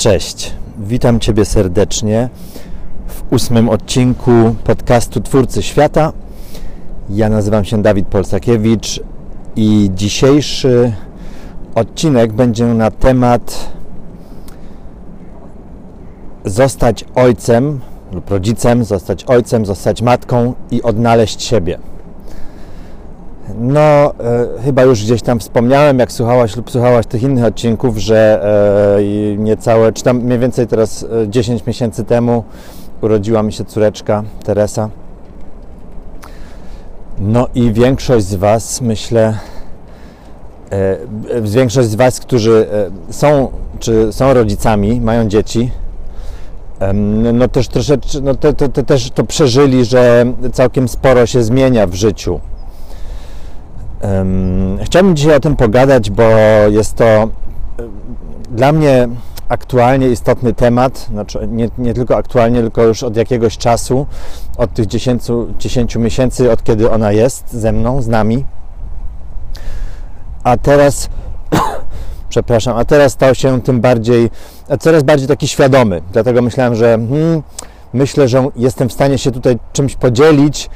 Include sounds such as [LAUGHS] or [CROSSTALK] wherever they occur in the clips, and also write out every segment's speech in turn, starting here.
Cześć, witam Ciebie serdecznie w ósmym odcinku podcastu Twórcy Świata. Ja nazywam się Dawid Polsakiewicz i dzisiejszy odcinek będzie na temat zostać ojcem lub rodzicem, zostać ojcem, zostać matką i odnaleźć siebie. No, e, chyba już gdzieś tam wspomniałem, jak słuchałaś lub słuchałaś tych innych odcinków, że e, niecałe, czy tam mniej więcej teraz e, 10 miesięcy temu urodziła mi się córeczka Teresa. No i większość z Was, myślę, e, większość z Was, którzy e, są, czy są rodzicami, mają dzieci, no też troszeczkę, no to, to, to też to przeżyli, że całkiem sporo się zmienia w życiu. Chciałbym dzisiaj o tym pogadać, bo jest to dla mnie aktualnie istotny temat, znaczy nie, nie tylko aktualnie, tylko już od jakiegoś czasu, od tych 10, 10 miesięcy, od kiedy ona jest ze mną, z nami. A teraz, [COUGHS] przepraszam, a teraz stał się tym bardziej, coraz bardziej taki świadomy. Dlatego myślałem, że hmm, myślę, że jestem w stanie się tutaj czymś podzielić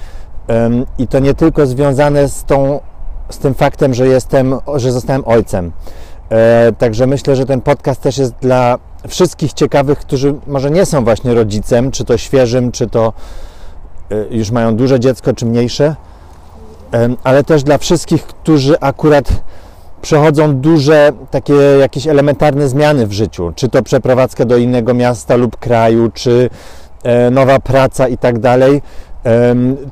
i to nie tylko związane z tą z tym faktem, że jestem, że zostałem ojcem. E, także myślę, że ten podcast też jest dla wszystkich ciekawych, którzy może nie są właśnie rodzicem, czy to świeżym, czy to e, już mają duże dziecko, czy mniejsze, e, ale też dla wszystkich, którzy akurat przechodzą duże takie jakieś elementarne zmiany w życiu, czy to przeprowadzkę do innego miasta lub kraju, czy e, nowa praca i tak dalej.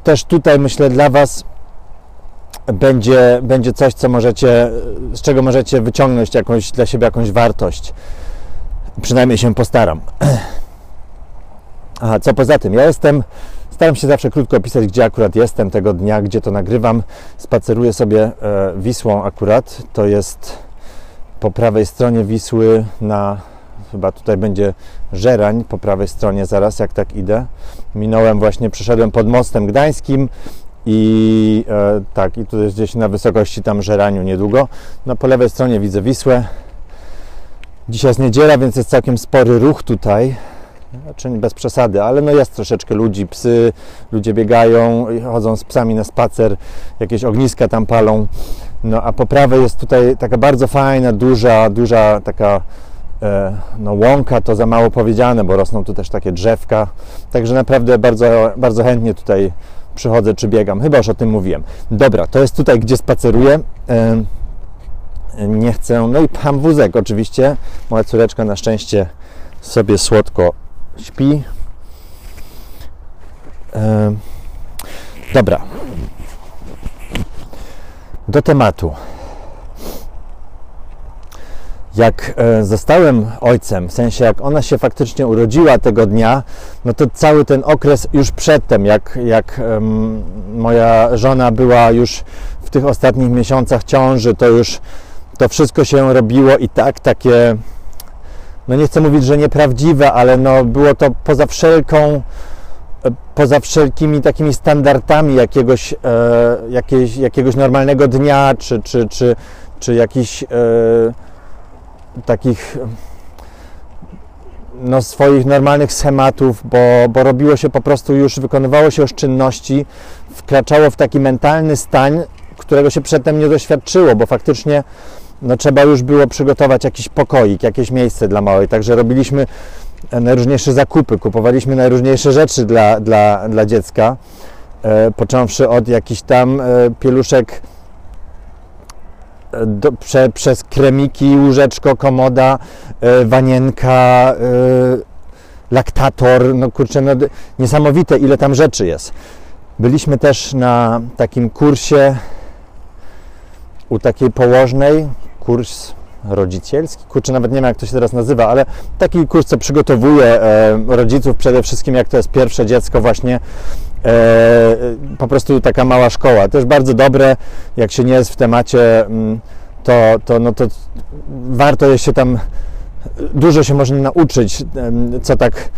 Też tutaj myślę dla Was będzie, będzie coś, co możecie, z czego możecie wyciągnąć jakąś, dla siebie jakąś wartość. Przynajmniej się postaram. Aha, co poza tym? Ja jestem, staram się zawsze krótko opisać, gdzie akurat jestem tego dnia, gdzie to nagrywam. Spaceruję sobie e, Wisłą akurat. To jest po prawej stronie Wisły na chyba tutaj będzie Żerań po prawej stronie zaraz, jak tak idę. Minąłem właśnie, przeszedłem pod mostem gdańskim, i e, tak, i tu jest gdzieś na wysokości tam Żeraniu niedługo. No po lewej stronie widzę Wisłę. Dzisiaj jest niedziela, więc jest całkiem spory ruch tutaj. Znaczy bez przesady, ale no jest troszeczkę ludzi, psy, ludzie biegają, chodzą z psami na spacer, jakieś ogniska tam palą. No a po prawej jest tutaj taka bardzo fajna, duża, duża taka e, no łąka, to za mało powiedziane, bo rosną tu też takie drzewka. Także naprawdę bardzo, bardzo chętnie tutaj przychodzę czy biegam. Chyba już o tym mówiłem. Dobra, to jest tutaj, gdzie spaceruję. Nie chcę. No i pan wózek, oczywiście. Moja córeczka na szczęście sobie słodko śpi. Dobra. Do tematu. Jak e, zostałem ojcem, w sensie jak ona się faktycznie urodziła tego dnia, no to cały ten okres już przedtem, jak, jak moja żona była już w tych ostatnich miesiącach ciąży, to już to wszystko się robiło i tak takie, no nie chcę mówić, że nieprawdziwe, ale no było to poza wszelką, e, poza wszelkimi takimi standardami jakiegoś, e, jakiegoś, jakiegoś normalnego dnia, czy, czy, czy, czy jakichś e, takich no, swoich normalnych schematów, bo, bo robiło się po prostu już, wykonywało się już czynności, wkraczało w taki mentalny stan, którego się przedtem nie doświadczyło, bo faktycznie no, trzeba już było przygotować jakiś pokoik, jakieś miejsce dla małej, także robiliśmy najróżniejsze zakupy, kupowaliśmy najróżniejsze rzeczy dla, dla, dla dziecka, e, począwszy od jakichś tam e, pieluszek do, prze, przez kremiki, łóżeczko, komoda, e, wanienka, e, laktator, no kurczę, no, niesamowite ile tam rzeczy jest. Byliśmy też na takim kursie u takiej położnej, kurs rodzicielski, kurczę, nawet nie wiem jak to się teraz nazywa, ale taki kurs, co przygotowuje e, rodziców przede wszystkim, jak to jest pierwsze dziecko właśnie, po prostu taka mała szkoła. Też bardzo dobre, jak się nie jest w temacie, mm, to, to, no to warto jest się tam, dużo się można nauczyć, co tak,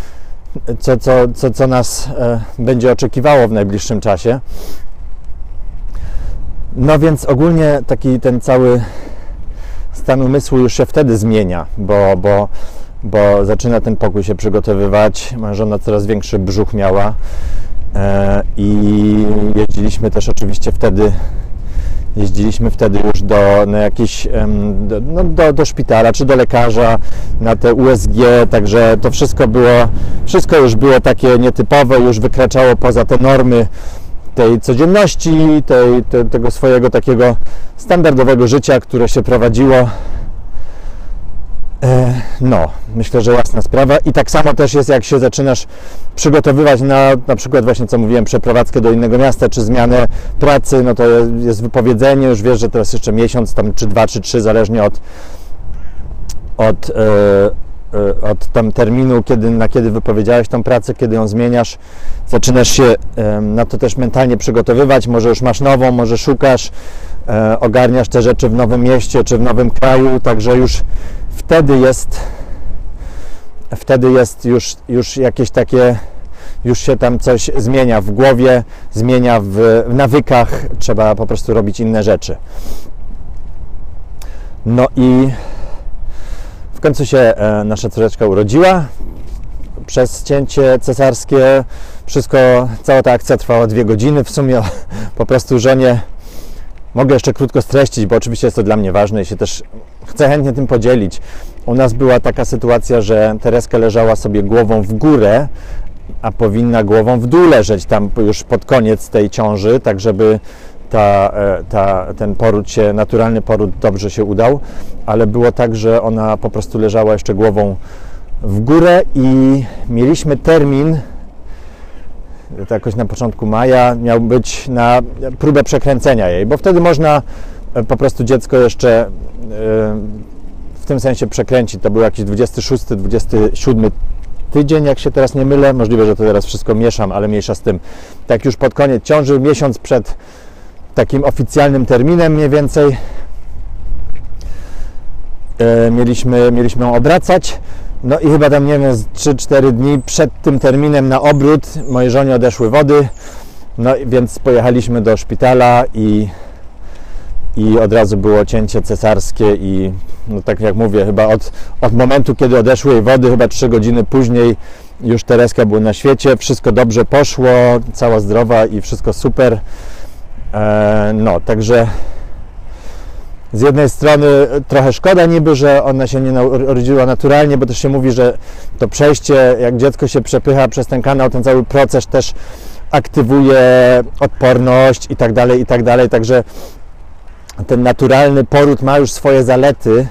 co, co, co, co nas e, będzie oczekiwało w najbliższym czasie. No więc ogólnie taki ten cały stan umysłu już się wtedy zmienia, bo, bo bo zaczyna ten pokój się przygotowywać. Moja żona coraz większy brzuch miała e, i jeździliśmy też oczywiście wtedy jeździliśmy wtedy już do, na jakiś, do, no, do, do szpitala czy do lekarza na te USG, także to wszystko było, wszystko już było takie nietypowe, już wykraczało poza te normy tej codzienności, tej, te, tego swojego takiego standardowego życia, które się prowadziło. E, no, myślę, że jasna sprawa. I tak samo też jest, jak się zaczynasz przygotowywać na na przykład właśnie, co mówiłem, przeprowadzkę do innego miasta, czy zmianę pracy, no to jest wypowiedzenie, już wiesz, że teraz jeszcze miesiąc, tam czy dwa, czy trzy, zależnie od, od, e, e, od tam terminu, kiedy, na kiedy wypowiedziałeś tą pracę, kiedy ją zmieniasz, zaczynasz się na to też mentalnie przygotowywać, może już masz nową, może szukasz, ogarniasz te rzeczy w nowym mieście, czy w nowym kraju, także już wtedy jest wtedy jest już, już jakieś takie już się tam coś zmienia w głowie, zmienia w, w nawykach, trzeba po prostu robić inne rzeczy. No i w końcu się e, nasza córeczka urodziła. Przez cięcie cesarskie wszystko, cała ta akcja trwała dwie godziny. W sumie [LAUGHS] po prostu żonie mogę jeszcze krótko streścić, bo oczywiście jest to dla mnie ważne i się też chcę chętnie tym podzielić. U nas była taka sytuacja, że Tereska leżała sobie głową w górę, a powinna głową w dół leżeć tam już pod koniec tej ciąży, tak żeby ta, e, ta, ten poród się, naturalny poród dobrze się udał, ale było tak, że ona po prostu leżała jeszcze głową w górę i mieliśmy termin, to jakoś na początku maja, miał być na próbę przekręcenia jej, bo wtedy można e, po prostu dziecko jeszcze e, w tym sensie przekręcić. To był jakiś 26, 27 tydzień, jak się teraz nie mylę. Możliwe, że to teraz wszystko mieszam, ale mniejsza z tym. Tak już pod koniec ciąży, miesiąc przed takim oficjalnym terminem mniej więcej e, mieliśmy, mieliśmy ją obracać. No i chyba tam, nie wiem, 3-4 dni przed tym terminem na obrót mojej żonie odeszły wody. No więc pojechaliśmy do szpitala i i od razu było cięcie cesarskie i no tak jak mówię, chyba od, od momentu, kiedy odeszły jej wody, chyba 3 godziny później już Tereska była na świecie, wszystko dobrze poszło, cała zdrowa i wszystko super. E, no, także z jednej strony trochę szkoda niby, że ona się nie urodziła naturalnie, bo też się mówi, że to przejście, jak dziecko się przepycha przez ten kanał, ten cały proces też aktywuje odporność i tak dalej, i tak dalej, także ten naturalny poród ma już swoje zalety.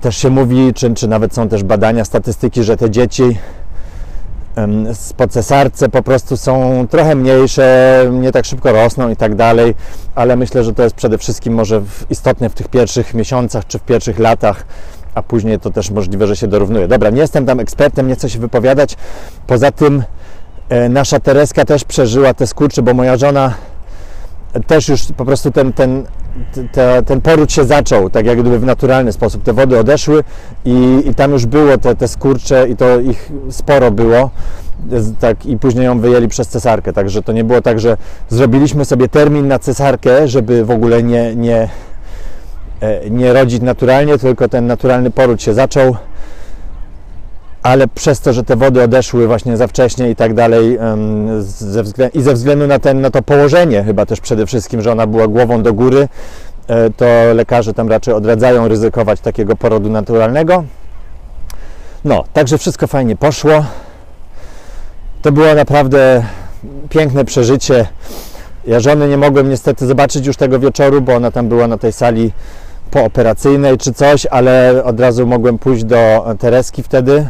Też się mówi, czy, czy nawet są też badania, statystyki, że te dzieci po cesarce po prostu są trochę mniejsze, nie tak szybko rosną i tak dalej, ale myślę, że to jest przede wszystkim może istotne w tych pierwszych miesiącach czy w pierwszych latach, a później to też możliwe, że się dorównuje. Dobra, nie jestem tam ekspertem, nie chcę się wypowiadać. Poza tym e, nasza Tereska też przeżyła te skurcze, bo moja żona też już po prostu ten, ten, te, ten poród się zaczął, tak jak gdyby w naturalny sposób. Te wody odeszły i, i tam już było te, te skurcze i to ich sporo było. Tak, I później ją wyjęli przez cesarkę. Także to nie było tak, że zrobiliśmy sobie termin na cesarkę, żeby w ogóle nie, nie, e, nie rodzić naturalnie, tylko ten naturalny poród się zaczął ale przez to, że te wody odeszły właśnie za wcześnie i tak dalej ze względu, i ze względu na, ten, na to położenie chyba też przede wszystkim, że ona była głową do góry, e, to lekarze tam raczej odradzają ryzykować takiego porodu naturalnego. No, także wszystko fajnie poszło. To było naprawdę piękne przeżycie. Ja żony nie mogłem niestety zobaczyć już tego wieczoru, bo ona tam była na tej sali pooperacyjnej czy coś, ale od razu mogłem pójść do Tereski wtedy,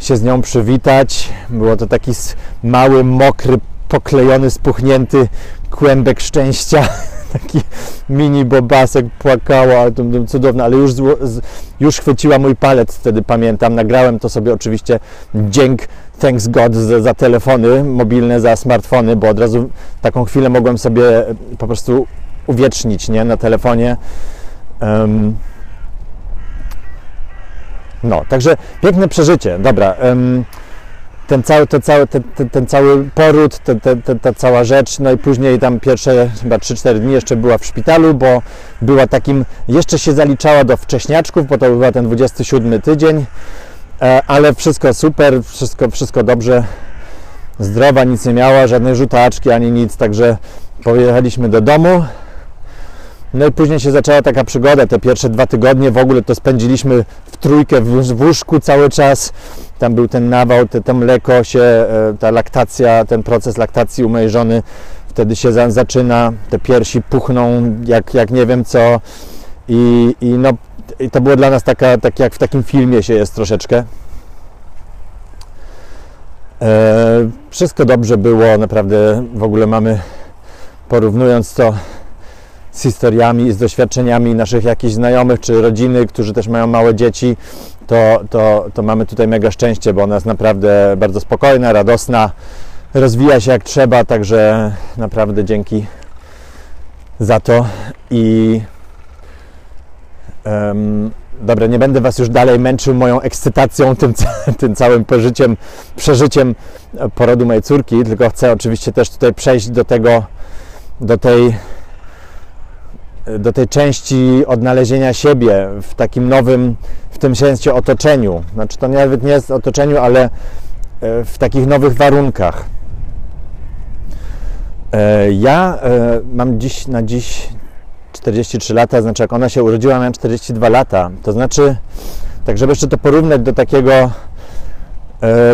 się z nią przywitać. Było to taki mały, mokry, poklejony, spuchnięty kłębek szczęścia. [LAUGHS] Taki mini bobasek płakała, cudowne, ale już, już chwyciła mój palec wtedy, pamiętam. Nagrałem to sobie oczywiście dzięk thanks God za, za telefony mobilne, za smartfony, bo od razu taką chwilę mogłem sobie po prostu uwiecznić nie, na telefonie. Um, no, także piękne przeżycie. Dobra. ten cały, to cały, ten, ten, ten cały poród, ten, ta cała rzecz, no i później tam pierwsze chyba 3-4 dni jeszcze była w szpitalu, bo była takim, jeszcze się zaliczała do wcześniaczków, bo to była ten 27 tydzień, e, ale wszystko super, wszystko, wszystko dobrze, zdrowa, nic nie miała, żadnej żółtaczki ani nic, także pojechaliśmy do domu. No i później się zaczęła taka przygoda. Te pierwsze dwa tygodnie w ogóle to spędziliśmy w trójkę w łóżku cały czas. Tam był ten nawał, te, to mleko się, e, ta laktacja, ten proces laktacji u mojej żony wtedy się za, zaczyna. Te piersi puchną jak, jak nie wiem co. I, i no, i to było dla nas taka, tak jak w takim filmie się jest troszeczkę. E, wszystko dobrze było, naprawdę w ogóle mamy, porównując to z historiami z doświadczeniami naszych jakichś znajomych czy rodziny, którzy też mają małe dzieci, to, to, to mamy tutaj mega szczęście, bo ona jest naprawdę bardzo spokojna, radosna, rozwija się jak trzeba, także naprawdę dzięki za to i um, dobra, nie będę Was już dalej męczył moją ekscytacją, tym, [LAUGHS] tym całym przeżyciem porodu mojej córki, tylko chcę oczywiście też tutaj przejść do tego, do tej do tej części odnalezienia siebie w takim nowym, w tym sensie otoczeniu. Znaczy to nawet nie jest otoczeniu, ale e, w takich nowych warunkach. E, ja e, mam dziś na dziś 43 lata, znaczy jak ona się urodziła, miałem 42 lata. To znaczy, tak żeby jeszcze to porównać do takiego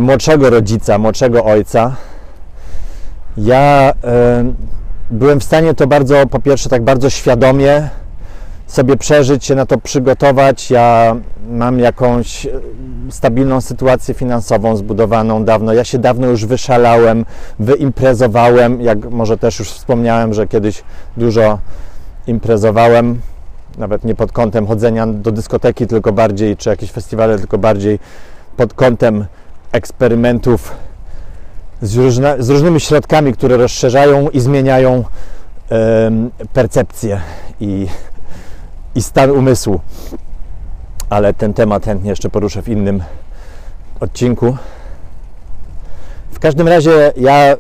młodszego rodzica, młodszego ojca, ja byłem w stanie to bardzo, po pierwsze, tak bardzo świadomie sobie przeżyć, się na to przygotować. Ja mam jakąś e, stabilną sytuację finansową zbudowaną dawno. Ja się dawno już wyszalałem, wyimprezowałem. Jak może też już wspomniałem, że kiedyś dużo imprezowałem, nawet nie pod kątem chodzenia do dyskoteki, tylko bardziej, czy jakieś festiwale, tylko bardziej pod kątem eksperymentów z, różne, z różnymi środkami, które rozszerzają i zmieniają percepcję i, i stan umysłu. Ale ten temat chętnie jeszcze poruszę w innym odcinku. W każdym razie ja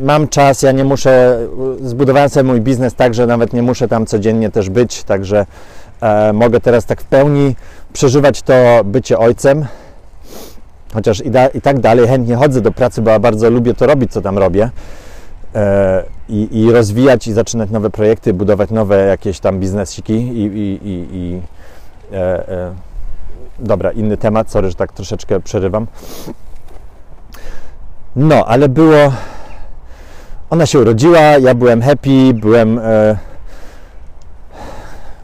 mam czas, ja nie muszę, zbudowałem sobie mój biznes tak, że nawet nie muszę tam codziennie też być, także e, mogę teraz tak w pełni przeżywać to bycie ojcem Chociaż i, da, i tak dalej chętnie chodzę do pracy, bo ja bardzo lubię to robić, co tam robię. E, i, i, rozwijać i zaczynać nowe projekty, budować nowe jakieś tam biznesiki i, i, i e, e, dobra, inny temat, sorry, że tak troszeczkę przerywam. No, ale było. Ona się urodziła, ja byłem happy, byłem. E,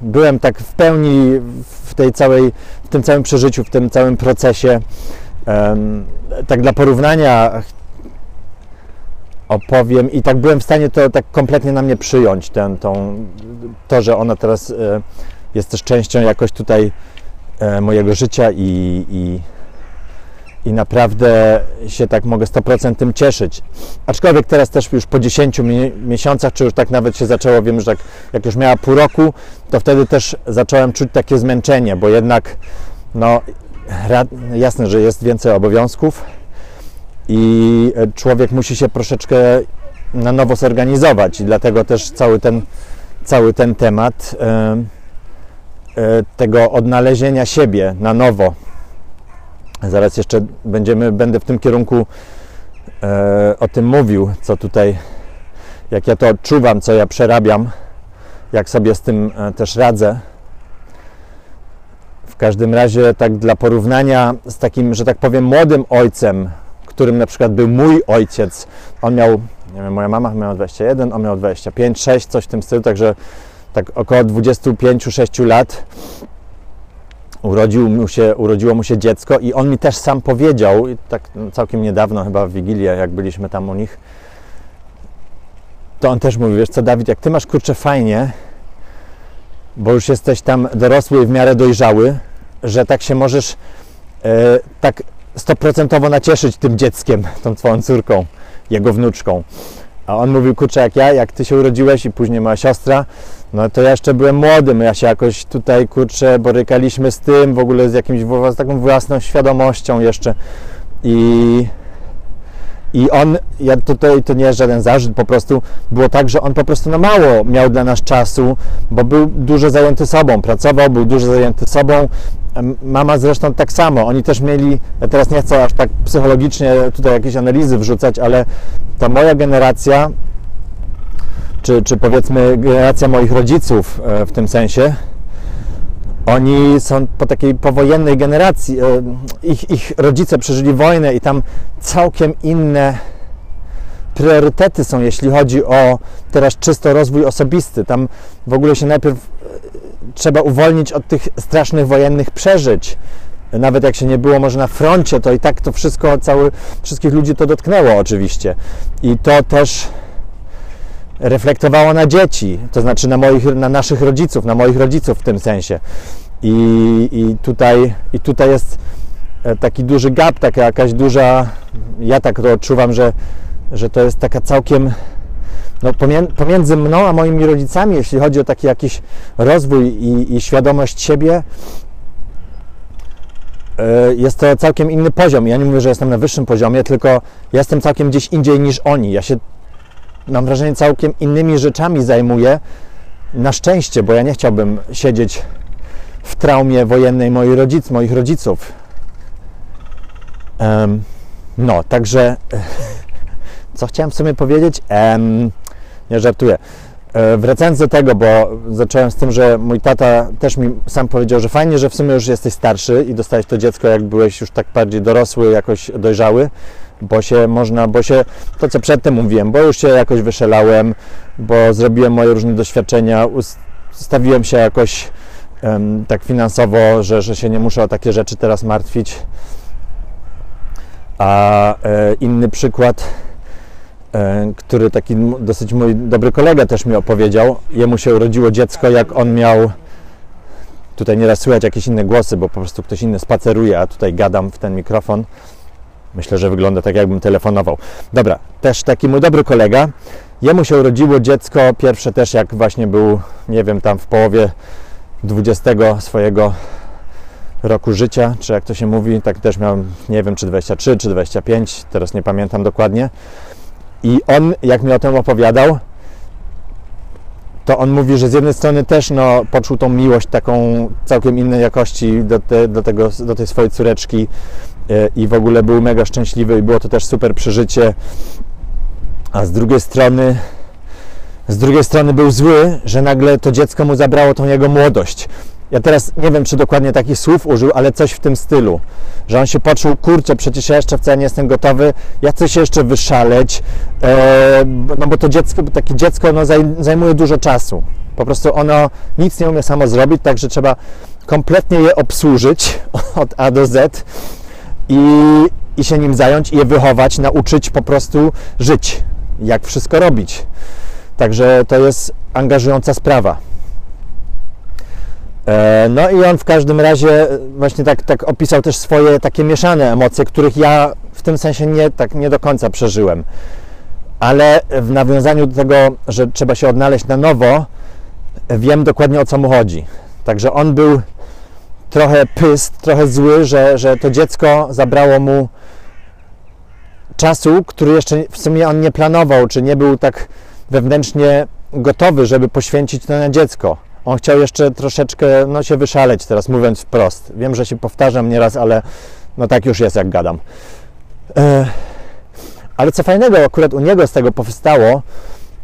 byłem tak w pełni w tej całej, w tym całym przeżyciu, w tym całym procesie. Tak dla porównania opowiem i tak byłem w stanie to tak kompletnie na mnie przyjąć, ten, tą, to, że ona teraz e, jest też częścią jakoś tutaj e, mojego życia i, i, i naprawdę się tak mogę 100% tym cieszyć. Aczkolwiek teraz też już po 10 miesiącach, czy już tak nawet się zaczęło, wiem, że jak, jak już miała pół roku, to wtedy też zacząłem czuć takie zmęczenie, bo jednak no, jasne, że jest więcej obowiązków i człowiek musi się troszeczkę na nowo zorganizować i dlatego też cały ten, cały ten temat e, e, tego odnalezienia siebie na nowo. Zaraz jeszcze będziemy, będę w tym kierunku e, o tym mówił, co tutaj, jak ja to odczuwam, co ja przerabiam, jak sobie z tym też radzę. W każdym razie, tak dla porównania z takim, że tak powiem, młodym ojcem, którym na przykład był mój ojciec, on miał, nie wiem, moja mama miała 21, on miał 25, 6, coś w tym stylu, także tak około 25-6 lat urodził mu się, urodziło mu się dziecko i on mi też sam powiedział, tak całkiem niedawno, chyba w Wigilię, jak byliśmy tam u nich, to on też mówił, wiesz co Dawid, jak ty masz kurczę fajnie, bo już jesteś tam dorosły i w miarę dojrzały, że tak się możesz e, tak stoprocentowo nacieszyć tym dzieckiem, tą twoją córką, jego wnuczką. A on mówił, kurczę, jak ja, jak ty się urodziłeś i później moja siostra, no to ja jeszcze byłem młody, my ja się jakoś tutaj, kurczę, borykaliśmy z tym, w ogóle z jakimś, z taką własną świadomością jeszcze i I on, ja tutaj to nie jest żaden zarzut, po prostu było tak, że on po prostu no mało miał dla nas czasu, bo był dużo zajęty sobą, pracował, był dużo zajęty sobą. Mama zresztą tak samo. Oni też mieli, ja teraz nie chcę aż tak psychologicznie tutaj jakieś analizy wrzucać, ale ta moja generacja, czy, czy powiedzmy generacja moich rodziców e, w tym sensie, oni są po takiej powojennej generacji. E, ich, ich rodzice przeżyli wojnę i tam całkiem inne priorytety są, jeśli chodzi o teraz czysto rozwój osobisty. Tam w ogóle się najpierw e, trzeba uwolnić od tych strasznych wojennych przeżyć. Nawet jak się nie było może na froncie, to i tak to wszystko, cały, wszystkich ludzi to dotknęło oczywiście. I to też reflektowało na dzieci, to znaczy na, moich, na naszych rodziców, na moich rodziców w tym sensie. I, i, tutaj, I tutaj jest e, taki duży gap, taka jakaś duża, ja tak to odczuwam, że, że to jest taka całkiem no, pomiędzy mną a moimi rodzicami, jeśli chodzi o taki jakiś rozwój i, i świadomość siebie, e, jest to całkiem inny poziom. Ja nie mówię, że jestem na wyższym poziomie, tylko jestem całkiem gdzieś indziej niż oni. Ja się mam wrażenie, całkiem innymi rzeczami zajmuję. Na szczęście, bo ja nie chciałbym siedzieć w traumie wojennej moich, rodzic, moich rodziców. Um, no, także [LAUGHS] co chciałem sobie powiedzieć? Um, nie żartuję. E, wracając do tego, bo zacząłem z tym, że mój tata też mi sam powiedział, że fajnie, że w sumie już jesteś starszy i dostałeś to dziecko, jak byłeś już tak bardziej dorosły, jakoś dojrzały bo się można, bo się, to co przedtem mówiłem, bo już się jakoś wyszelałem, bo zrobiłem moje różne doświadczenia, ustawiłem się jakoś um, tak finansowo, że, że się nie muszę o takie rzeczy teraz martwić. A e, inny przykład, e, który taki dosyć mój dobry kolega też mi opowiedział, jemu się urodziło dziecko, jak on miał tutaj nieraz słychać jakieś inne głosy, bo po prostu ktoś inny spaceruje, a tutaj gadam w ten mikrofon. Myślę, że wygląda tak, jakbym telefonował. Dobra, też taki mój dobry kolega. Jemu się urodziło dziecko, pierwsze też jak właśnie był, nie wiem, tam w połowie 20 swojego roku życia, czy jak to się mówi, tak też miałem, nie wiem, czy 23, czy 25, teraz nie pamiętam dokładnie. I on, jak mi o tym opowiadał, to on mówi, że z jednej strony też no, poczuł tą miłość taką całkiem innej jakości do, te, do, tego, do tej swojej córeczki, i w ogóle był mega szczęśliwy i było to też super przeżycie. A z drugiej strony z drugiej strony był zły, że nagle to dziecko mu zabrało tą jego młodość. Ja teraz nie wiem, czy dokładnie takich słów użył, ale coś w tym stylu, że on się poczuł, kurczę, przecież ja jeszcze wcale nie jestem gotowy, ja chcę się jeszcze wyszaleć, e, no bo to dziecko, takie dziecko no, zajmuje dużo czasu. Po prostu ono nic nie umie samo zrobić, także trzeba kompletnie je obsłużyć [LAUGHS] od A do Z i, i się nim zająć i je wychować, nauczyć po prostu żyć, jak wszystko robić. Także to jest angażująca sprawa. E, no i on w każdym razie właśnie tak, tak opisał też swoje takie mieszane emocje, których ja w tym sensie nie, tak nie do końca przeżyłem. Ale w nawiązaniu do tego, że trzeba się odnaleźć na nowo, wiem dokładnie o co mu chodzi. Także on był trochę pyst, trochę zły, że, że to dziecko zabrało mu czasu, który jeszcze w sumie on nie planował, czy nie był tak wewnętrznie gotowy, żeby poświęcić to na dziecko. On chciał jeszcze troszeczkę no, się wyszaleć, teraz mówiąc wprost. Wiem, że się powtarzam nieraz, ale no tak już jest, jak gadam. E, ale co fajnego akurat u niego z tego powstało,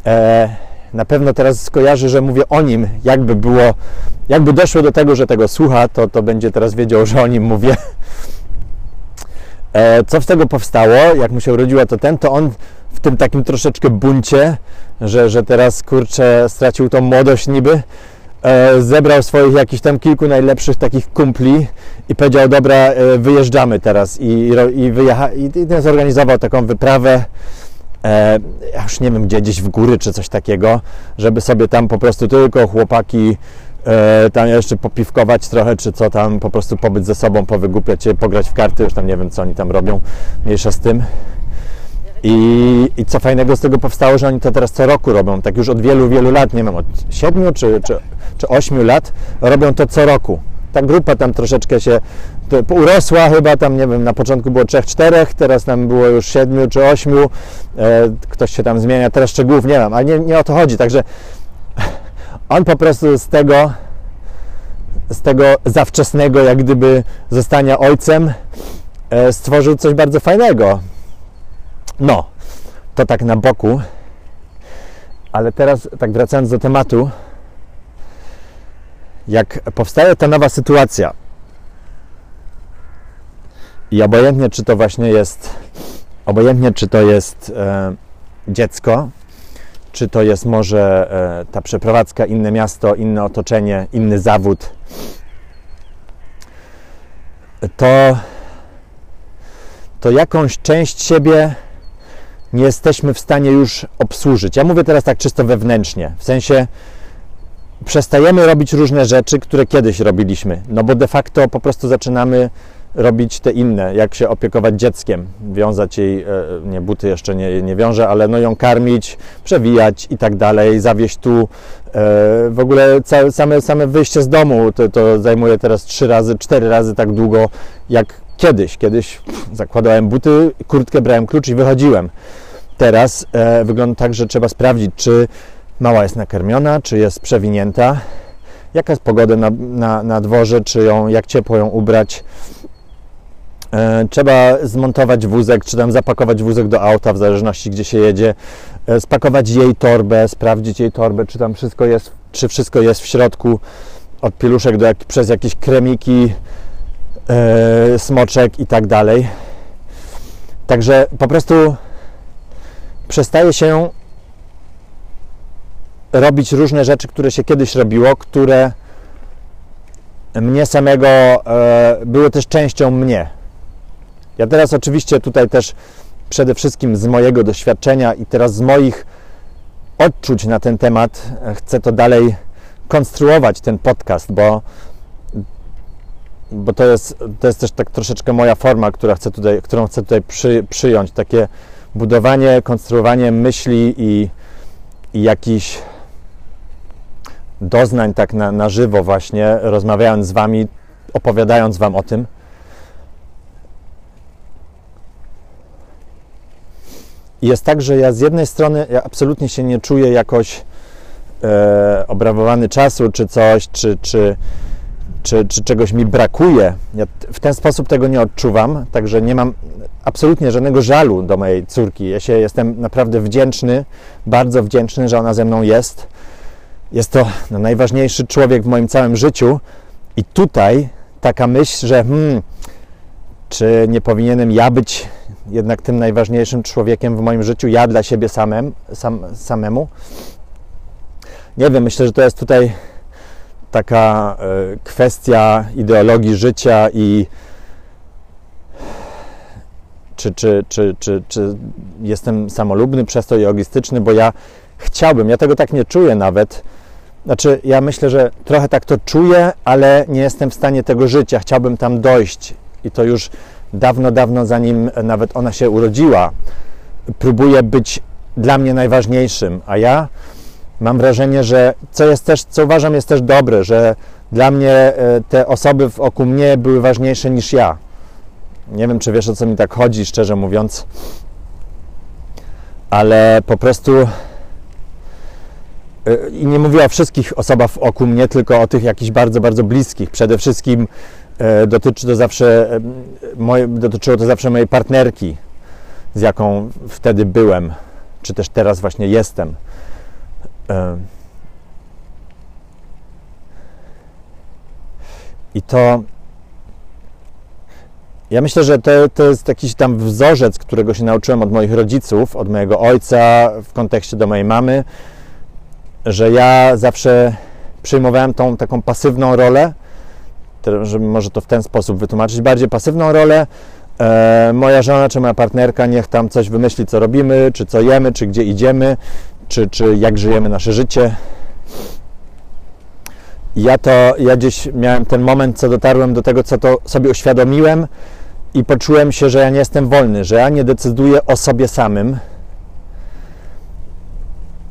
e, na pewno teraz skojarzy, że mówię o nim, jakby było, jakby doszło do tego, że tego słucha, to, to będzie teraz wiedział, że o nim mówię. E, co z tego powstało, jak mu się urodziła to ten, to on w tym takim troszeczkę buncie, że, że teraz kurczę stracił tą młodość niby, e, zebrał swoich jakichś tam kilku najlepszych takich kumpli i powiedział, dobra, e, wyjeżdżamy teraz i, i, wyjecha, i, i zorganizował taką wyprawę e, ja już nie wiem gdzie, gdzieś w góry czy coś takiego, żeby sobie tam po prostu tylko chłopaki e, tam jeszcze popiwkować trochę, czy co tam, po prostu pobyć ze sobą, powygłupiać się, pograć w karty, już tam nie wiem co oni tam robią, mniejsza z tym. I, I, co fajnego z tego powstało, że oni to teraz co roku robią, tak już od wielu, wielu lat, nie wiem, od 7 czy, czy, czy 8 lat robią to co roku. Ta grupa tam troszeczkę się urosła chyba tam, nie wiem, na początku było 3-4, teraz tam było już 7 czy 8, e, ktoś się tam zmienia, teraz szczegółów nie mam, ale nie, nie o to chodzi, także on po prostu z tego z tego zawczesnego, jak gdyby zostania ojcem, e, stworzył coś bardzo fajnego. No, to tak na boku. Ale teraz, tak wracając do tematu, jak powstaje ta nowa sytuacja, i obojętnie, czy to właśnie jest, obojętnie, czy to jest e, dziecko, czy to jest może e, ta przeprowadzka, inne miasto, inne otoczenie, inny zawód, to, to jakąś część siebie nie jesteśmy w stanie już obsłużyć. Ja mówię teraz tak czysto wewnętrznie, w sensie przestajemy robić różne rzeczy, które kiedyś robiliśmy, no bo de facto po prostu zaczynamy robić te inne, jak się opiekować dzieckiem, wiązać jej, e, nie buty jeszcze nie, nie wiąże, ale no ją karmić, przewijać i tak dalej, zawieść tu. E, w ogóle same, same wyjście z domu to, to zajmuje teraz trzy razy, cztery razy tak długo jak kiedyś. Kiedyś zakładałem buty, kurtkę, brałem klucz i wychodziłem. Teraz e, wygląda tak, że trzeba sprawdzić, czy mała jest nakarmiona, czy jest przewinięta, jaka jest pogoda na, na, na dworze, czy ją, jak ciepło ją ubrać trzeba zmontować wózek, czy tam zapakować wózek do auta, w zależności gdzie się jedzie, e, spakować jej torbę, sprawdzić jej torbę, czy tam wszystko jest, czy wszystko jest w środku, od pieluszek do przez jakieś kremiki, e, smoczek i tak dalej. Także po prostu przestaje się robić różne rzeczy, które się kiedyś robiło, które mnie samego e, były też częścią mnie ja teraz oczywiście tutaj też przede wszystkim z mojego doświadczenia i teraz z moich odczuć na ten temat e, chcę to dalej konstruować ten podcast, bo, bo to, jest, to jest też tak troszeczkę moja forma, która chcę tutaj, którą chcę tutaj przy, przyjąć. Takie budowanie, konstruowanie myśli i, i jakichś doznań tak na, na żywo właśnie, rozmawiając z Wami, opowiadając Wam o tym. Jest tak, że ja z jednej strony ja absolutnie się nie czuję jakoś e, obrawowany czasu, czy coś, czy, czy, czy, czy czegoś mi brakuje. Ja w ten sposób tego nie odczuwam, także nie mam absolutnie żadnego żalu do mojej córki. Ja się jestem naprawdę wdzięczny, bardzo wdzięczny, że ona ze mną jest. Jest to no, najważniejszy człowiek w moim całym życiu. I tutaj taka myśl, że hmm, czy nie powinienem ja być jednak tym najważniejszym człowiekiem w moim życiu, ja dla siebie samem, sam, samemu. Nie wiem, myślę, że to jest tutaj taka y, kwestia ideologii życia i czy, czy, czy, czy, czy jestem samolubny przez to i egoistyczny, bo ja chciałbym, ja tego tak nie czuję nawet. Znaczy, ja myślę, że trochę tak to czuję, ale nie jestem w stanie tego żyć. Ja chciałbym tam dojść i to już dawno, dawno zanim nawet ona się urodziła, próbuje być dla mnie najważniejszym, a ja mam wrażenie, że co jest też, co uważam jest też dobre, że dla mnie e, te osoby wokół mnie były ważniejsze niż ja. Nie wiem, czy wiesz o co mi tak chodzi, szczerze mówiąc, ale po prostu e, i nie mówię o wszystkich osobach wokół mnie, tylko o tych jakichś bardzo, bardzo bliskich. Przede wszystkim dotyczy to zawsze, moje, dotyczyło to zawsze mojej partnerki, z jaką wtedy byłem, czy też teraz właśnie jestem. E, I to ja myślę, że to, to jest jakiś tam wzorzec, którego się nauczyłem od moich rodziców, od mojego ojca w kontekście do mojej mamy, że ja zawsze przyjmowałem tą taką pasywną rolę, żeby może to w ten sposób wytłumaczyć, bardziej pasywną rolę. E, moja żona czy moja partnerka niech tam coś wymyśli, co robimy, czy co jemy, czy gdzie idziemy, czy, czy jak żyjemy nasze życie. Ja to, ja gdzieś miałem ten moment, co dotarłem do tego, co to sobie uświadomiłem i poczułem się, że ja nie jestem wolny, że ja nie decyduję o sobie samym.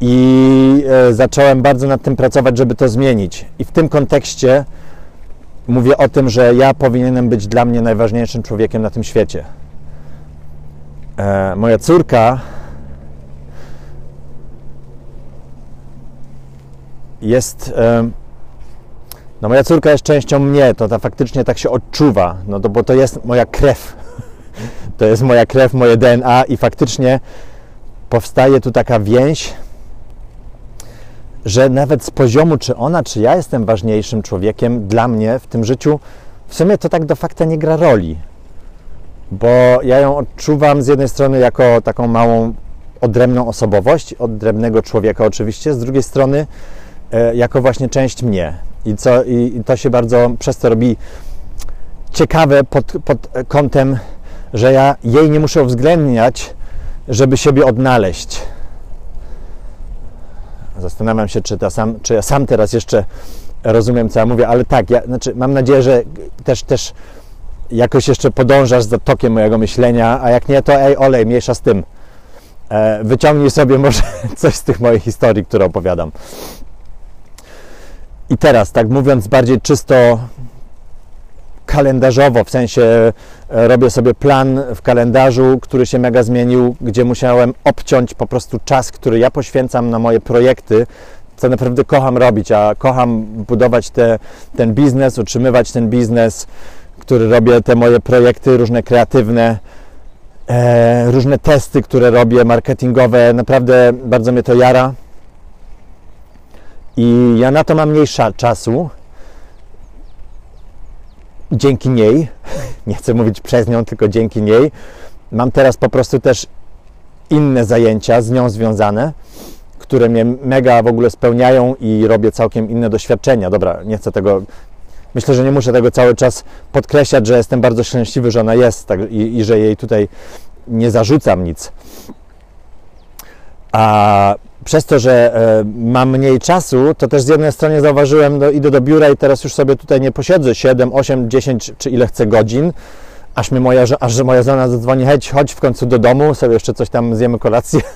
I e, zacząłem bardzo nad tym pracować, żeby to zmienić. I w tym kontekście mówię o tym, że ja powinienem być dla mnie najważniejszym człowiekiem na tym świecie. E, moja córka jest. E, no moja córka jest częścią mnie, to, to faktycznie tak się odczuwa, no to, bo to jest moja krew. [LAUGHS] To jest moja krew, moje DNA i faktycznie powstaje tu taka więź, że nawet z poziomu, czy ona, czy ja jestem ważniejszym człowiekiem dla mnie w tym życiu, w sumie to tak do fakta nie gra roli. Bo ja ją odczuwam z jednej strony jako taką małą, odrębną osobowość, odrębnego człowieka oczywiście, z drugiej strony e, jako właśnie część mnie. I, co, i to się bardzo przez to robi ciekawe pod, pod kątem, że ja jej nie muszę uwzględniać, żeby siebie odnaleźć. Zastanawiam się, czy, sam, czy ja sam teraz jeszcze rozumiem, co ja mówię, ale tak, ja, znaczy, mam nadzieję, że też, też jakoś jeszcze podążasz za tokiem mojego myślenia, a jak nie, to ej, olej, mniejsza z tym. E, wyciągnij sobie może [LAUGHS] coś z tych moich historii, które opowiadam. I teraz, tak mówiąc bardziej czysto kalendarzowo, w sensie e, robię sobie plan w kalendarzu, który się mega zmienił, gdzie musiałem obciąć po prostu czas, który ja poświęcam na moje projekty, co naprawdę kocham robić, a kocham budować te, ten biznes, utrzymywać ten biznes, który robię, te moje projekty różne kreatywne, e, różne testy, które robię, marketingowe, naprawdę bardzo mnie to jara. I ja na to mam mniejsza czasu, dzięki niej, [LAUGHS] nie chcę mówić przez nią, tylko dzięki niej, mam teraz po prostu też inne zajęcia z nią związane, które mnie mega w ogóle spełniają i robię całkiem inne doświadczenia. Dobra, nie chcę tego. Myślę, że nie muszę tego cały czas podkreślać, że jestem bardzo szczęśliwy, że ona jest tak, i, i że jej tutaj nie zarzucam nic. A przez to, że e, mam mniej czasu, to też z jednej strony zauważyłem, no, idę do biura i teraz już sobie tutaj nie posiedzę 7, 8, 10 czy ile chcę godzin, aż, mi moja, aż moja żona zadzwoni, chodź, chodź w końcu do domu, sobie jeszcze coś tam zjemy kolację. [LAUGHS]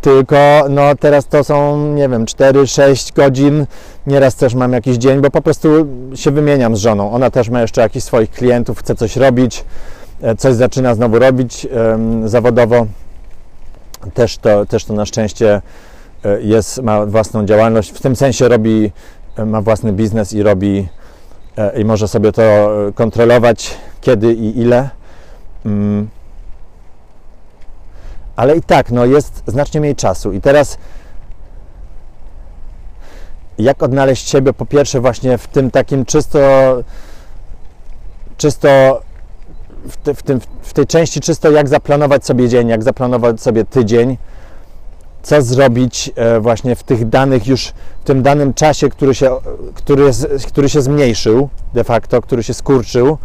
Tylko no teraz to są, nie wiem, 4-6 godzin. Nieraz też mam jakiś dzień, bo po prostu się wymieniam z żoną. Ona też ma jeszcze jakichś swoich klientów, chce coś robić, e, coś zaczyna znowu robić zawodowo też to, też to na szczęście e, jest, ma własną działalność, w tym sensie robi, e, ma własny biznes i robi e, i może sobie to kontrolować kiedy i ile. Mm. Ale i tak, no jest znacznie mniej czasu. I teraz jak odnaleźć siebie po pierwsze właśnie w tym takim czysto czysto w, te, w, tym, w tej części czysto jak zaplanować sobie dzień, jak zaplanować sobie tydzień, co zrobić e, właśnie w tych danych już, w tym danym czasie, który się, który, który się zmniejszył de facto, który się skurczył.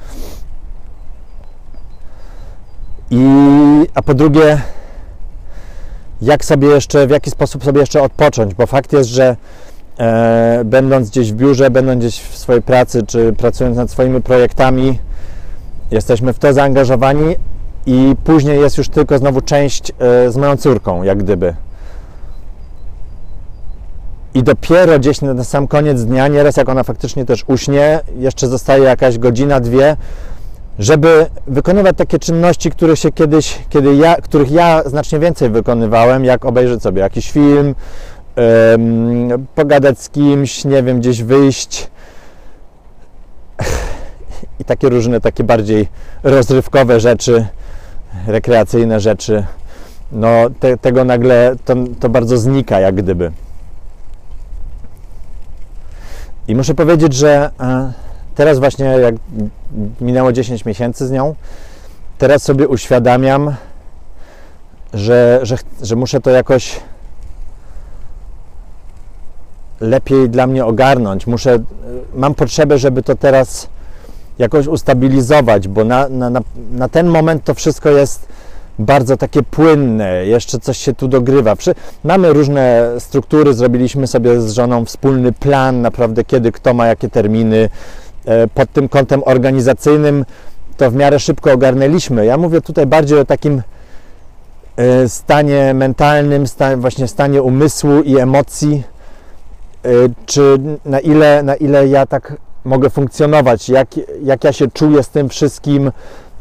I, a po drugie, jak sobie jeszcze, w jaki sposób sobie jeszcze odpocząć, bo fakt jest, że e, będąc gdzieś w biurze, będąc gdzieś w swojej pracy, czy pracując nad swoimi projektami, Jesteśmy w to zaangażowani i później jest już tylko znowu część e, z moją córką, jak gdyby. I dopiero gdzieś na sam koniec dnia, nieraz jak ona faktycznie też uśnie, jeszcze zostaje jakaś godzina, dwie, żeby wykonywać takie czynności, które się kiedyś, kiedy ja, których ja znacznie więcej wykonywałem, jak obejrzeć sobie jakiś film, pogadać z kimś, nie wiem, gdzieś wyjść, i takie różne, takie bardziej rozrywkowe rzeczy, rekreacyjne rzeczy, no te, tego nagle to, to bardzo znika, jak gdyby. I muszę powiedzieć, że e, teraz właśnie, jak minęło 10 miesięcy z nią, teraz sobie uświadamiam, że, że, że muszę to jakoś lepiej dla mnie ogarnąć. Muszę, e, mam potrzebę, żeby to teraz jakoś ustabilizować, bo na, na, na ten moment to wszystko jest bardzo takie płynne, jeszcze coś się tu dogrywa. Mamy różne struktury, zrobiliśmy sobie z żoną wspólny plan, naprawdę kiedy kto ma jakie terminy. E, pod tym kątem organizacyjnym to w miarę szybko ogarnęliśmy. Ja mówię tutaj bardziej o takim e, stanie mentalnym, właśnie stanie umysłu i emocji, e, czy na ile, na ile ja tak mogę funkcjonować, jak, jak ja się czuję z tym wszystkim.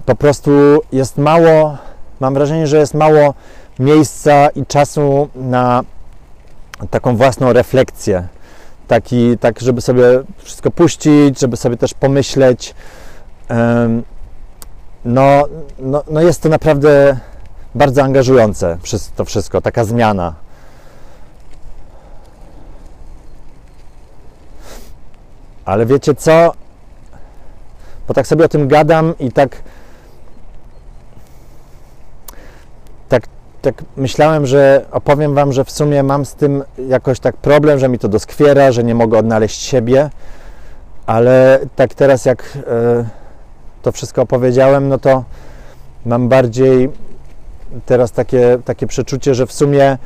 Po prostu jest mało, mam wrażenie, że jest mało miejsca i czasu na taką własną refleksję. Taki, tak, żeby sobie wszystko puścić, żeby sobie też pomyśleć. No, no, no jest to naprawdę bardzo angażujące to wszystko, taka zmiana. Ale wiecie co? Bo tak sobie o tym gadam i tak tak, tak myślałem, że opowiem Wam, że w sumie mam z tym jakoś tak problem, że mi to doskwiera, że nie mogę odnaleźć siebie, ale tak teraz jak e, to wszystko opowiedziałem, no to mam bardziej teraz takie, takie przeczucie, że w sumie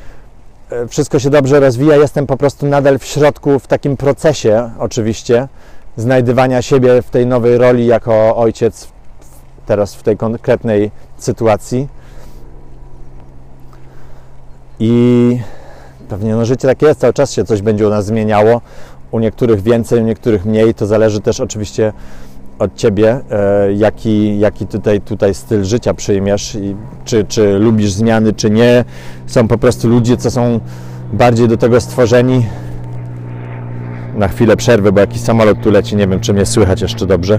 wszystko się dobrze rozwija. Jestem po prostu nadal w środku, w takim procesie, oczywiście, znajdywania siebie w tej nowej roli jako ojciec, teraz w tej konkretnej sytuacji. I pewnie no, życie takie jest, cały czas się coś będzie u nas zmieniało. U niektórych więcej, u niektórych mniej. To zależy też oczywiście od Ciebie, e, jaki, jaki tutaj, tutaj styl życia przyjmiesz, i czy, czy lubisz zmiany, czy nie. Są po prostu ludzie, co są bardziej do tego stworzeni. Na chwilę przerwy, bo jakiś samolot tu leci, nie wiem, czy mnie słychać jeszcze dobrze.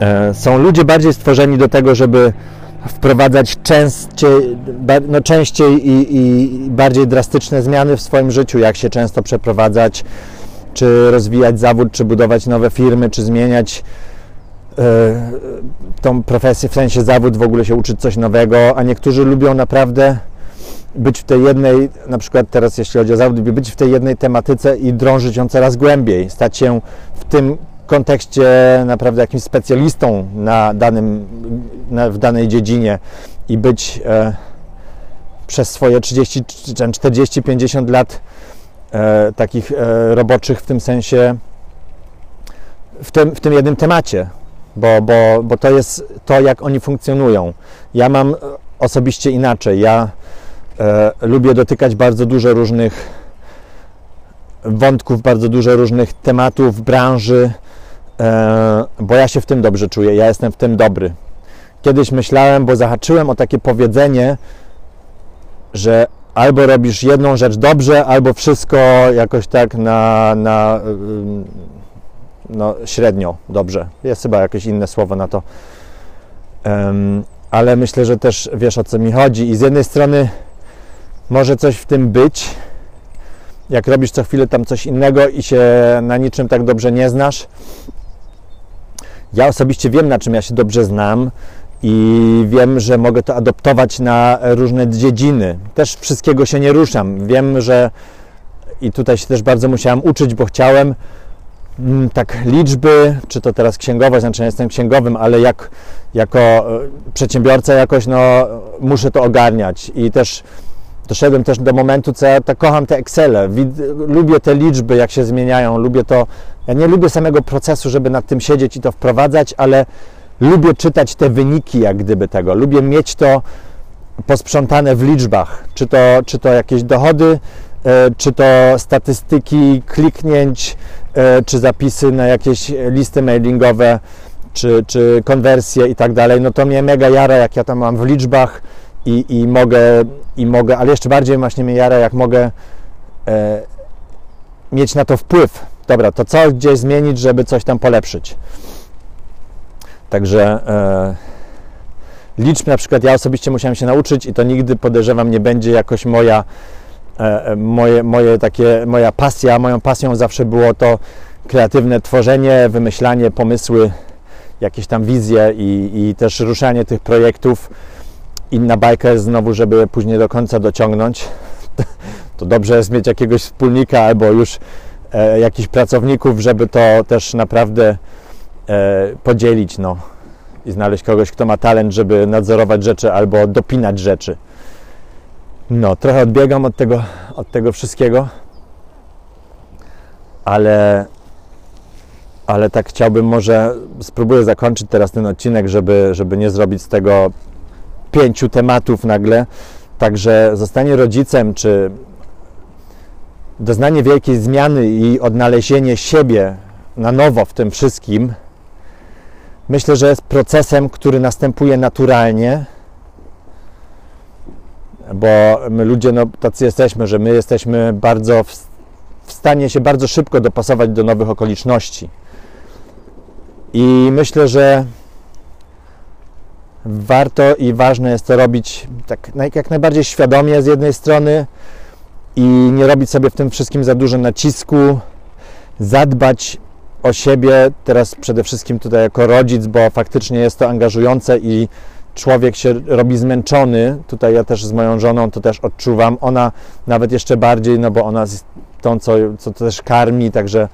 E, są ludzie bardziej stworzeni do tego, żeby wprowadzać częściej, no częściej i, i, bardziej drastyczne zmiany w swoim życiu, jak się często przeprowadzać, czy rozwijać zawód, czy budować nowe firmy, czy zmieniać y, tą profesję, w sensie zawód, w ogóle się uczyć coś nowego, a niektórzy lubią naprawdę być w tej jednej, na przykład teraz jeśli chodzi o zawód, być w tej jednej tematyce i drążyć ją coraz głębiej, stać się w tym kontekście naprawdę jakimś specjalistą na danym, na, w danej dziedzinie i być e, przez swoje 30, 40, 50 lat e, takich e, roboczych w tym sensie w tym, w tym jednym temacie, bo, bo, bo to jest to, jak oni funkcjonują. Ja mam osobiście inaczej. Ja e, lubię dotykać bardzo dużo różnych wątków, bardzo dużo różnych tematów, branży, E, bo ja się w tym dobrze czuję, ja jestem w tym dobry. Kiedyś myślałem, bo zahaczyłem o takie powiedzenie, że albo robisz jedną rzecz dobrze, albo wszystko jakoś tak na, na no, średnio dobrze. Jest chyba jakieś inne słowo na to. Ale myślę, że też wiesz o co mi chodzi. I z jednej strony może coś w tym być, jak robisz co chwilę tam coś innego i się na niczym tak dobrze nie znasz, ja osobiście wiem, na czym ja się dobrze znam i wiem, że mogę to adoptować na różne dziedziny. Też wszystkiego się nie ruszam. Wiem, że i tutaj się też bardzo musiałem uczyć, bo chciałem mm, tak liczby, czy to teraz księgowość, znaczy ja jestem księgowym, ale jak, jako e, przedsiębiorca jakoś no, muszę to ogarniać i też doszedłem też do momentu, co ja tak kocham te Excele, lubię te liczby, jak się zmieniają, lubię to, ja nie lubię samego procesu, żeby nad tym siedzieć i to wprowadzać, ale lubię czytać te wyniki, jak gdyby tego, lubię mieć to posprzątane w liczbach, czy to, czy to jakieś dochody, e, czy to statystyki kliknięć, e, czy zapisy na jakieś listy mailingowe, czy, czy konwersje i tak dalej, no to mnie mega jara, jak ja tam mam w liczbach, i, i, mogę, i mogę, ale jeszcze bardziej właśnie mnie jara, jak mogę e, mieć na to wpływ. Dobra, to co gdzieś zmienić, żeby coś tam polepszyć. Także e, liczb na przykład ja osobiście musiałem się nauczyć i to nigdy podejrzewam nie będzie jakoś moja e, e moje, moje takie, moja pasja. Moją pasją zawsze było to kreatywne tworzenie, wymyślanie, pomysły, jakieś tam wizje i, i też ruszanie tych projektów inna bajka znowu, żeby później do końca dociągnąć. [LAUGHS] To dobrze jest mieć jakiegoś wspólnika albo już e, jakichś pracowników, żeby to też naprawdę e, podzielić no, i znaleźć kogoś, kto ma talent, żeby nadzorować rzeczy albo dopinać rzeczy. No, trochę odbiegam od tego, od tego wszystkiego, ale, ale tak chciałbym może spróbuję zakończyć teraz ten odcinek, żeby, żeby nie zrobić z tego pięciu tematów nagle. Także zostanie rodzicem, czy doznanie wielkiej zmiany i odnalezienie siebie na nowo w tym wszystkim, myślę, że jest procesem, który następuje naturalnie, bo my ludzie no, tacy jesteśmy, że my jesteśmy bardzo w, w stanie się bardzo szybko dopasować do nowych okoliczności. I myślę, że warto i ważne jest to robić tak jak najbardziej świadomie z jednej strony i nie robić sobie w tym wszystkim za dużo nacisku, zadbać o siebie, teraz przede wszystkim tutaj jako rodzic, bo faktycznie jest to angażujące i człowiek się robi zmęczony. Tutaj ja też z moją żoną to też odczuwam. Ona nawet jeszcze bardziej, no bo ona jest tą, co, co też karmi, także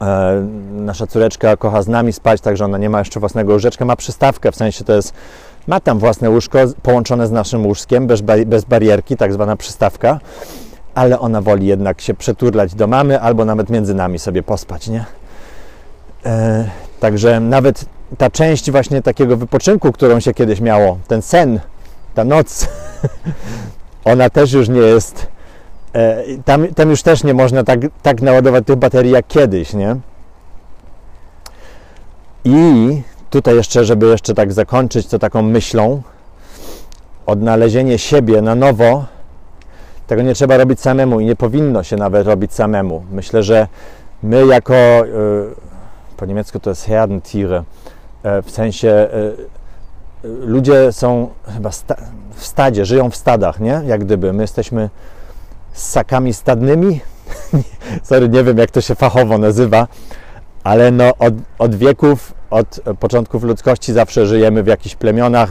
e, nasza córeczka kocha z nami spać, także ona nie ma jeszcze własnego łóżeczka, ma przystawkę, w sensie to jest, ma tam własne łóżko połączone z naszym łóżkiem, bez, bez barierki, tak zwana przystawka, ale ona woli jednak się przeturlać do mamy albo nawet między nami sobie pospać, nie? E, także nawet ta część właśnie takiego wypoczynku, którą się kiedyś miało, ten sen, ta noc, [LAUGHS] ona też już nie jest. E, tam, tam już też nie można tak, tak naładować tych baterii jak kiedyś, nie? I tutaj jeszcze, żeby jeszcze tak zakończyć to taką myślą, odnalezienie siebie na nowo, tego nie trzeba robić samemu i nie powinno się nawet robić samemu. Myślę, że my jako, e, po niemiecku to jest Herdentiere, E, w sensie e, ludzie są chyba w stadzie, żyją w stadach, nie? Jak gdyby. My jesteśmy ssakami stadnymi. [LAUGHS] Sorry, nie wiem jak to się fachowo nazywa, ale no od, od wieków, od początków ludzkości zawsze żyjemy w jakichś plemionach,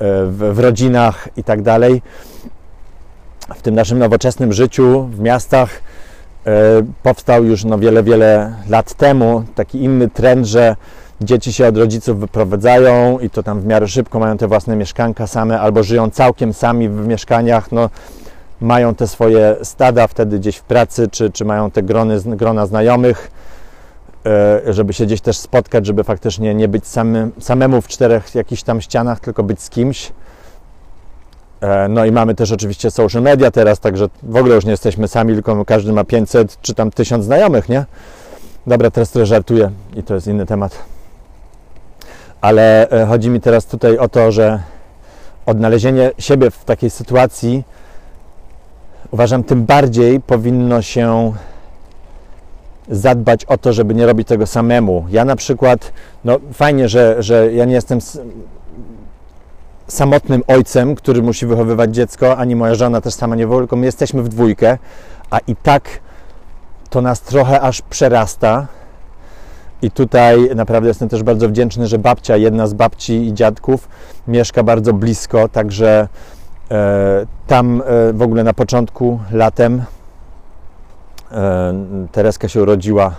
w, w, rodzinach i tak dalej. W tym naszym nowoczesnym życiu w miastach e, powstał już no wiele, wiele lat temu taki inny trend, że dzieci się od rodziców wyprowadzają i to tam w miarę szybko mają te własne mieszkanka same albo żyją całkiem sami w mieszkaniach, no mają te swoje stada wtedy gdzieś w pracy, czy, czy mają te grony, grona znajomych, żeby się gdzieś też spotkać, żeby faktycznie nie być samemu w czterech jakichś tam ścianach, tylko być z kimś. E, no i mamy też oczywiście social media teraz, także w ogóle już nie jesteśmy sami, tylko każdy ma 500 czy tam 1000 znajomych, nie? Dobra, teraz trochę żartuję i to jest inny temat ale e, chodzi mi teraz tutaj o to, że odnalezienie siebie w takiej sytuacji uważam tym bardziej powinno się zadbać o to, żeby nie robić tego samemu. Ja na przykład, no fajnie, że, że ja nie jestem samotnym ojcem, który musi wychowywać dziecko, ani moja żona też sama nie wychowuje, tylko my jesteśmy w dwójkę, a i tak to nas trochę aż przerasta i tutaj naprawdę jestem też bardzo wdzięczny, że babcia, jedna z babci i dziadków, mieszka bardzo blisko, także e, tam e, w ogóle na początku latem Tereska się urodziła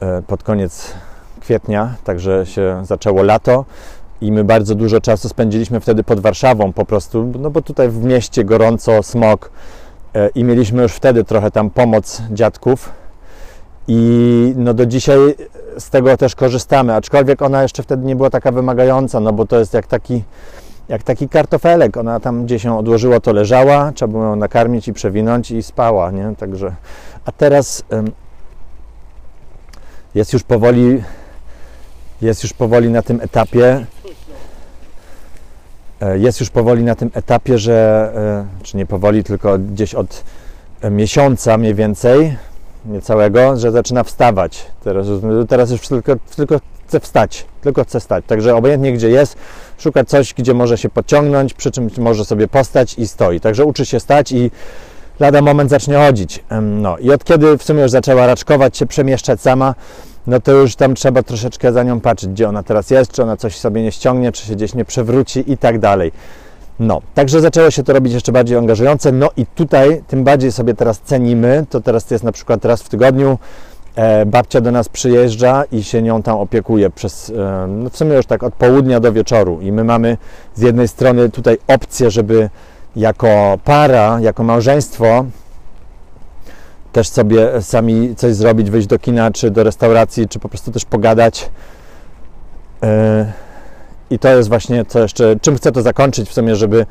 e, pod koniec kwietnia, także się zaczęło lato i my bardzo dużo czasu spędziliśmy wtedy pod Warszawą po prostu, no bo tutaj w mieście gorąco, smog e, i mieliśmy już wtedy trochę tam pomoc dziadków. I no do dzisiaj z tego też korzystamy, aczkolwiek ona jeszcze wtedy nie była taka wymagająca, no bo to jest jak taki, jak taki kartofelek. Ona tam gdzie się odłożyło, to leżała, trzeba było ją nakarmić i przewinąć i spała, nie? Także, a teraz jest już powoli jest już powoli na tym etapie e, jest już powoli na tym etapie, że e, czy nie powoli, tylko gdzieś od miesiąca mniej więcej niecałego, że zaczyna wstawać. Teraz, teraz już tylko, tylko chce wstać, tylko chce stać. Także obojętnie gdzie jest, szuka coś, gdzie może się podciągnąć, przy czym może sobie postać i stoi. Także uczy się stać i lada moment zacznie chodzić. No i od kiedy w sumie już zaczęła raczkować się, przemieszczać sama, no to już tam trzeba troszeczkę za nią patrzeć, gdzie ona teraz jest, czy ona coś sobie nie ściągnie, czy się gdzieś nie przewróci i tak dalej. No, także zaczęło się to robić jeszcze bardziej angażujące. No i tutaj tym bardziej sobie teraz cenimy. To teraz jest na przykład raz w tygodniu. E, babcia do nas przyjeżdża i się nią tam opiekuje przez e, no w sumie już tak od południa do wieczoru. I my mamy z jednej strony tutaj opcję, żeby jako para, jako małżeństwo też sobie sami coś zrobić, wyjść do kina, czy do restauracji, czy po prostu też pogadać. E, i to jest właśnie co jeszcze, czym chcę to zakończyć w sumie, żeby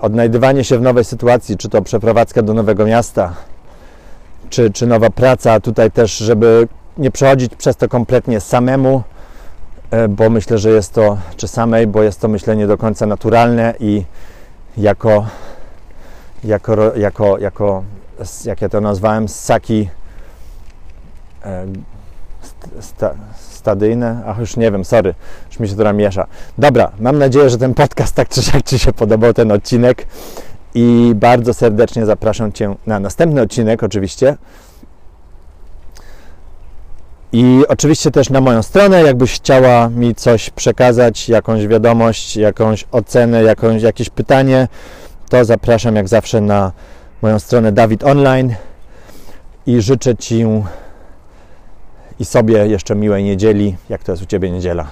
odnajdywanie się w nowej sytuacji, czy to przeprowadzka do nowego miasta, czy, czy nowa praca, tutaj też, żeby nie przechodzić przez to kompletnie samemu, e, bo myślę, że jest to, czy samej, bo jest to myślenie do końca naturalne i jako, jako, jako, jako jak ja to nazwałem, ssaki e, st- sta, stadyjne, ach już nie wiem, sorry, już mi się to miesza. Dobra, mam nadzieję, że ten podcast tak czy siak Ci się podobał, ten odcinek i bardzo serdecznie zapraszam Cię na następny odcinek oczywiście. I oczywiście też na moją stronę, jakbyś chciała mi coś przekazać, jakąś wiadomość, jakąś ocenę, jakąś, jakieś pytanie, to zapraszam jak zawsze na moją stronę Dawid Online i życzę Ci i sobie jeszcze miłej niedzieli, jak to jest u Ciebie niedziela,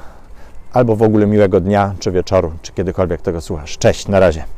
albo w ogóle miłego dnia, czy wieczoru, czy kiedykolwiek tego słuchasz. Cześć, na razie.